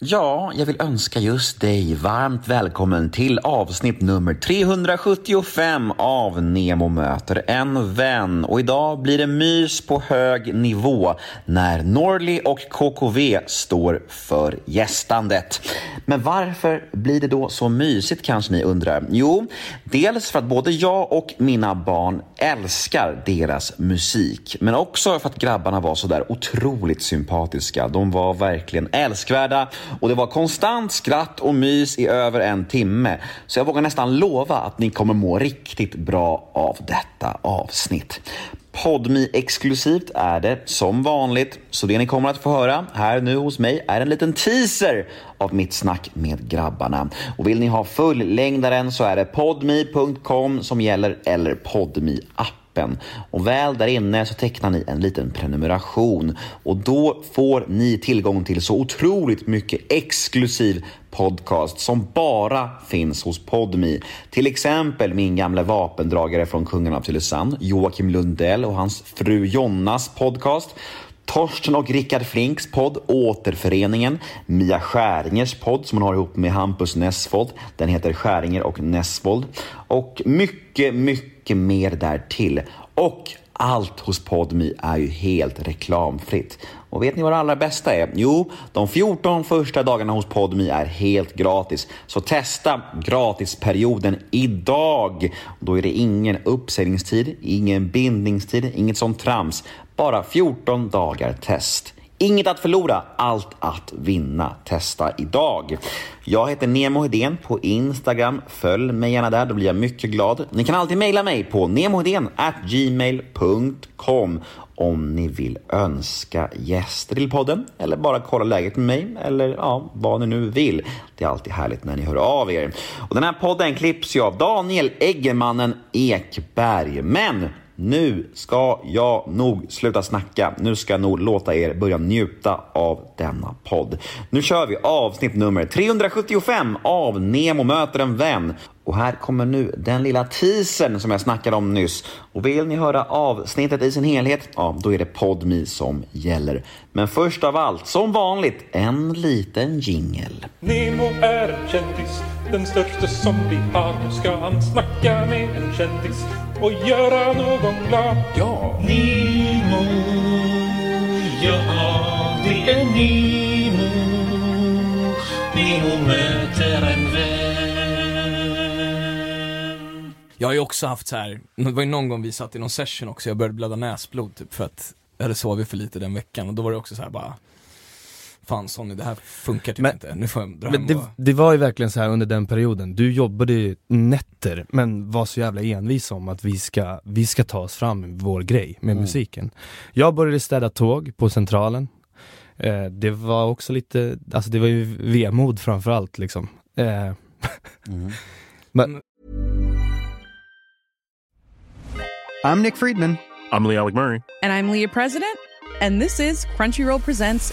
Ja, jag vill önska just dig varmt välkommen till avsnitt nummer 375 av Nemo möter en vän. Och idag blir det mys på hög nivå när Norli och KKV står för gästandet. Men varför blir det då så mysigt kanske ni undrar? Jo, dels för att både jag och mina barn älskar deras musik, men också för att grabbarna var så där otroligt sympatiska. De var verkligen älskvärda och det var konstant skratt och mys i över en timme. Så jag vågar nästan lova att ni kommer må riktigt bra av detta avsnitt. Podmi exklusivt är det som vanligt, så det ni kommer att få höra här nu hos mig är en liten teaser av mitt snack med grabbarna. Och vill ni ha fullängdaren så är det podmi.com som gäller eller podmi appen appen. Och väl där inne så tecknar ni en liten prenumeration och då får ni tillgång till så otroligt mycket exklusiv podcast som bara finns hos Podmi. Till exempel min gamla vapendragare från Kungen av Tylösand, Joakim Lundell och hans fru Jonnas podcast. Torsten och Rickard Flinks podd Återföreningen, Mia Skäringers podd som hon har ihop med Hampus Nessvold. Den heter Skäringer och Nessvold. Och mycket, mycket mer därtill. Och allt hos Podmi är ju helt reklamfritt. Och vet ni vad det allra bästa är? Jo, de 14 första dagarna hos Podmi är helt gratis. Så testa gratisperioden idag. Då är det ingen uppsägningstid, ingen bindningstid, inget sånt trams. Bara 14 dagar test. Inget att förlora, allt att vinna. Testa idag. Jag heter Nemo Hedén på Instagram. Följ mig gärna där, då blir jag mycket glad. Ni kan alltid mejla mig på gmail.com om ni vill önska gäster till podden eller bara kolla läget med mig eller ja, vad ni nu vill. Det är alltid härligt när ni hör av er. Och den här podden klipps ju av Daniel Eggemannen Ekberg. Men nu ska jag nog sluta snacka. Nu ska jag nog låta er börja njuta av denna podd. Nu kör vi avsnitt nummer 375 av Nemo möter en vän. Och här kommer nu den lilla teasern som jag snackade om nyss. Och vill ni höra avsnittet i sin helhet, ja, då är det Podmi som gäller. Men först av allt, som vanligt, en liten jingel. Nemo är en kändis, den största som vi har. Nu ska han snacka med en kändis och göra någon glad. Ja! Nemo, ja det är Nemo. Nemo möter en vän. Jag har ju också haft så här, det var ju någon gång vi satt i någon session också, jag började blöda näsblod typ för att jag hade sovit för lite den veckan och då var det också så här bara Fan Sonny, det här funkar typ Men- inte, nu får jag dra Men det, och... det var ju verkligen så här under den perioden, du jobbade ju nätter men var så jävla envis om att vi ska, vi ska ta oss fram med vår grej med musiken. Jag började städa tåg på Centralen. Eh, det var också lite, alltså det var ju vemod framförallt liksom. Eh, men, I'm Nick Friedman. I'm Lee Alec Murray. And I'm Leah President, and this is Crunchyroll Presents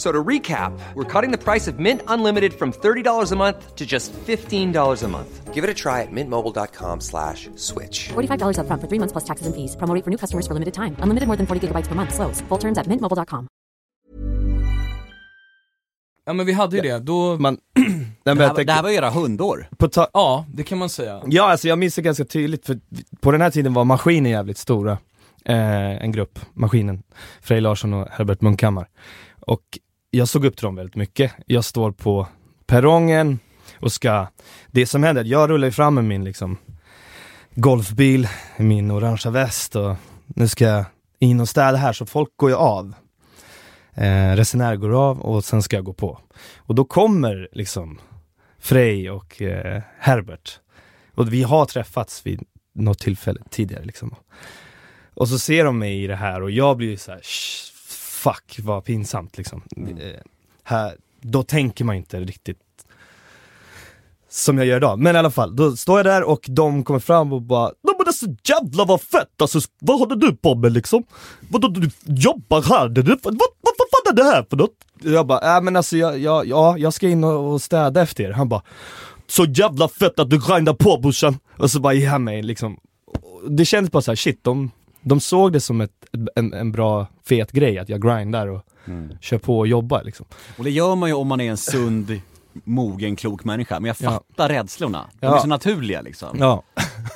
So to recap, we're cutting the price of Mint Unlimited from $30 a month to just $15 a month. Give it a try at mintmobile.com slash switch. $45 upfront for three months plus taxes and fees. Promo rate for new customers for limited time. Unlimited more than 40 gigabytes per month. Slows. Full terms at mintmobile.com. Ja men vi hade ju det, då... man, Det här, det här var era hundår. på ta- Ja, det kan man säga. Ja, alltså jag minns det ganska tydligt för på den här tiden var Maskinen jävligt stora. Eh, en grupp, Maskinen. Frej Larsson och Herbert Munkhammar. Och jag såg upp till dem väldigt mycket. Jag står på perrongen och ska, det som händer, jag rullar ju fram med min liksom golfbil, min orangea väst och nu ska jag in och städa här så folk går ju av. Eh, resenärer går av och sen ska jag gå på. Och då kommer liksom Frej och eh, Herbert. Och vi har träffats vid något tillfälle tidigare liksom. Och så ser de mig i det här och jag blir ju så här, fuck vad pinsamt liksom. Eh, här, då tänker man inte riktigt som jag gör idag. Men i alla fall, då står jag där och de kommer fram och bara Nej men alltså jävlar vad fett alltså, vad håller du på med liksom? Vadå du jobbar här? Det, vad, vad, vad fan är det här för något? Jag bara, äh, men alltså jag, jag, ja, jag ska in och, städa efter er. Han bara, så jävla fett att du grindar på brorsan. Och så bara han mig liksom, det kändes bara så här, shit de, de såg det som ett, en, en bra fet grej att jag grindar och kör på och jobbar liksom. Och det gör man ju om man är en sund, mogen, klok människa. Men jag Ja. fattar rädslorna. De Ja. är så naturliga liksom. Ja.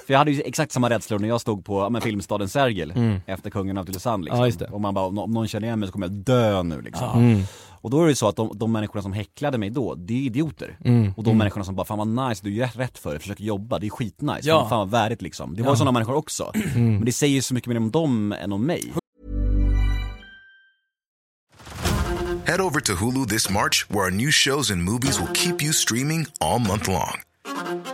För jag hade ju exakt samma rädslor när jag stod på ja, men, filmstaden Sergel Mm. efter Kungen av Tylösand liksom. Ja, just det. Och man bara, om nå- om någon känner igen mig så kommer jag dö nu liksom. Ja. Mm. Och då är det så att de, de människorna som häcklade mig då, det är idioter. Mm. Och de Mm. människorna som bara, fan vad nice, du är ju rätt, för det, försöker jobba, det är skitnice, Ja. fan, fan vad värdigt liksom. Det var Ja. ju sådana människor också. Mm. Men det säger ju så mycket mer om dem än om mig. Head over to Hulu this March, where our new shows and movies will keep you streaming all month long.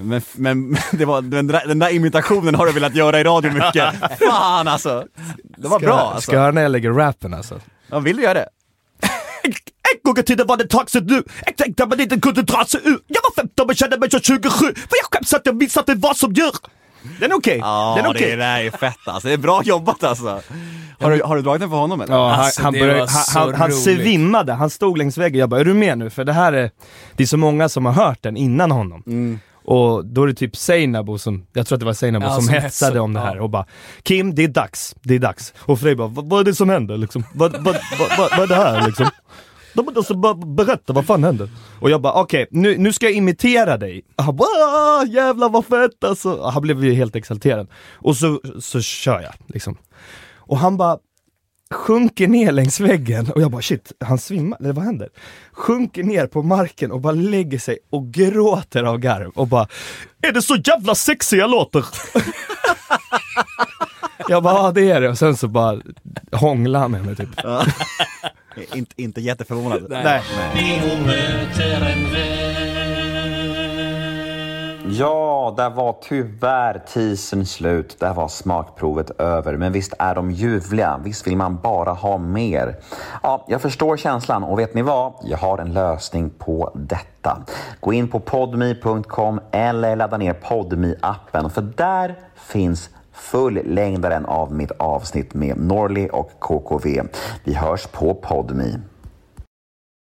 Men, men det var, den, där, den där imitationen har du velat göra i radio mycket. Fan alltså! Det var ska, bra alltså. Ska jag höra när jag lägger rappen alltså? Ja, vill du göra det? En gång i tiden var det taxi nu, jag tänkte att man inte kunde dra sig ur. Jag var 15 men kände mig som 27, för jag skäms att jag missat det vad som gör. Den är okej, Ja, den är okej. det där är fett alltså. Det är bra jobbat alltså. Har du, har du dragit den för honom eller? Ja, Alltså, han, han, började, var han, han, han roligt. svimmade, han stod längs väggen. Jag bara, är du med nu? För det här är, det är så många som har hört den innan honom. Mm. Och då är det typ Seinabo som, jag tror att det var Seinabo Ja, som, som hetsade om det här och bara Kim, det är dags, det är dags. Och Frej bara, vad, är det som händer liksom? Vad, vad, vad, vad, är det här liksom? De alltså, bara berätta, vad fan händer? Och jag bara, okej, nu, nu ska jag imitera dig. Han bara, "Ah, jävlar vad fett alltså. Han blev ju helt exalterad. Och så, så kör jag liksom. Och han bara sjunker ner längs väggen och jag bara shit, han svimmar, eller vad händer? Sjunker ner på marken och bara lägger sig och gråter av garv och bara Är det så jävla sexig jag låter? jag bara, ja det är det och sen så bara hånglar han med mig typ. Inte, inte jätteförvånad. Nej. Möter en Ja, där var tyvärr teasern slut. Där var smakprovet över. Men visst är de ljuvliga. Visst vill man bara ha mer. Ja, jag förstår känslan och vet ni vad? Jag har en lösning på detta. Gå in på podme.com eller ladda ner podme appen för där finns fullängdaren av mitt avsnitt med Norli och KKV. Vi hörs på Podme.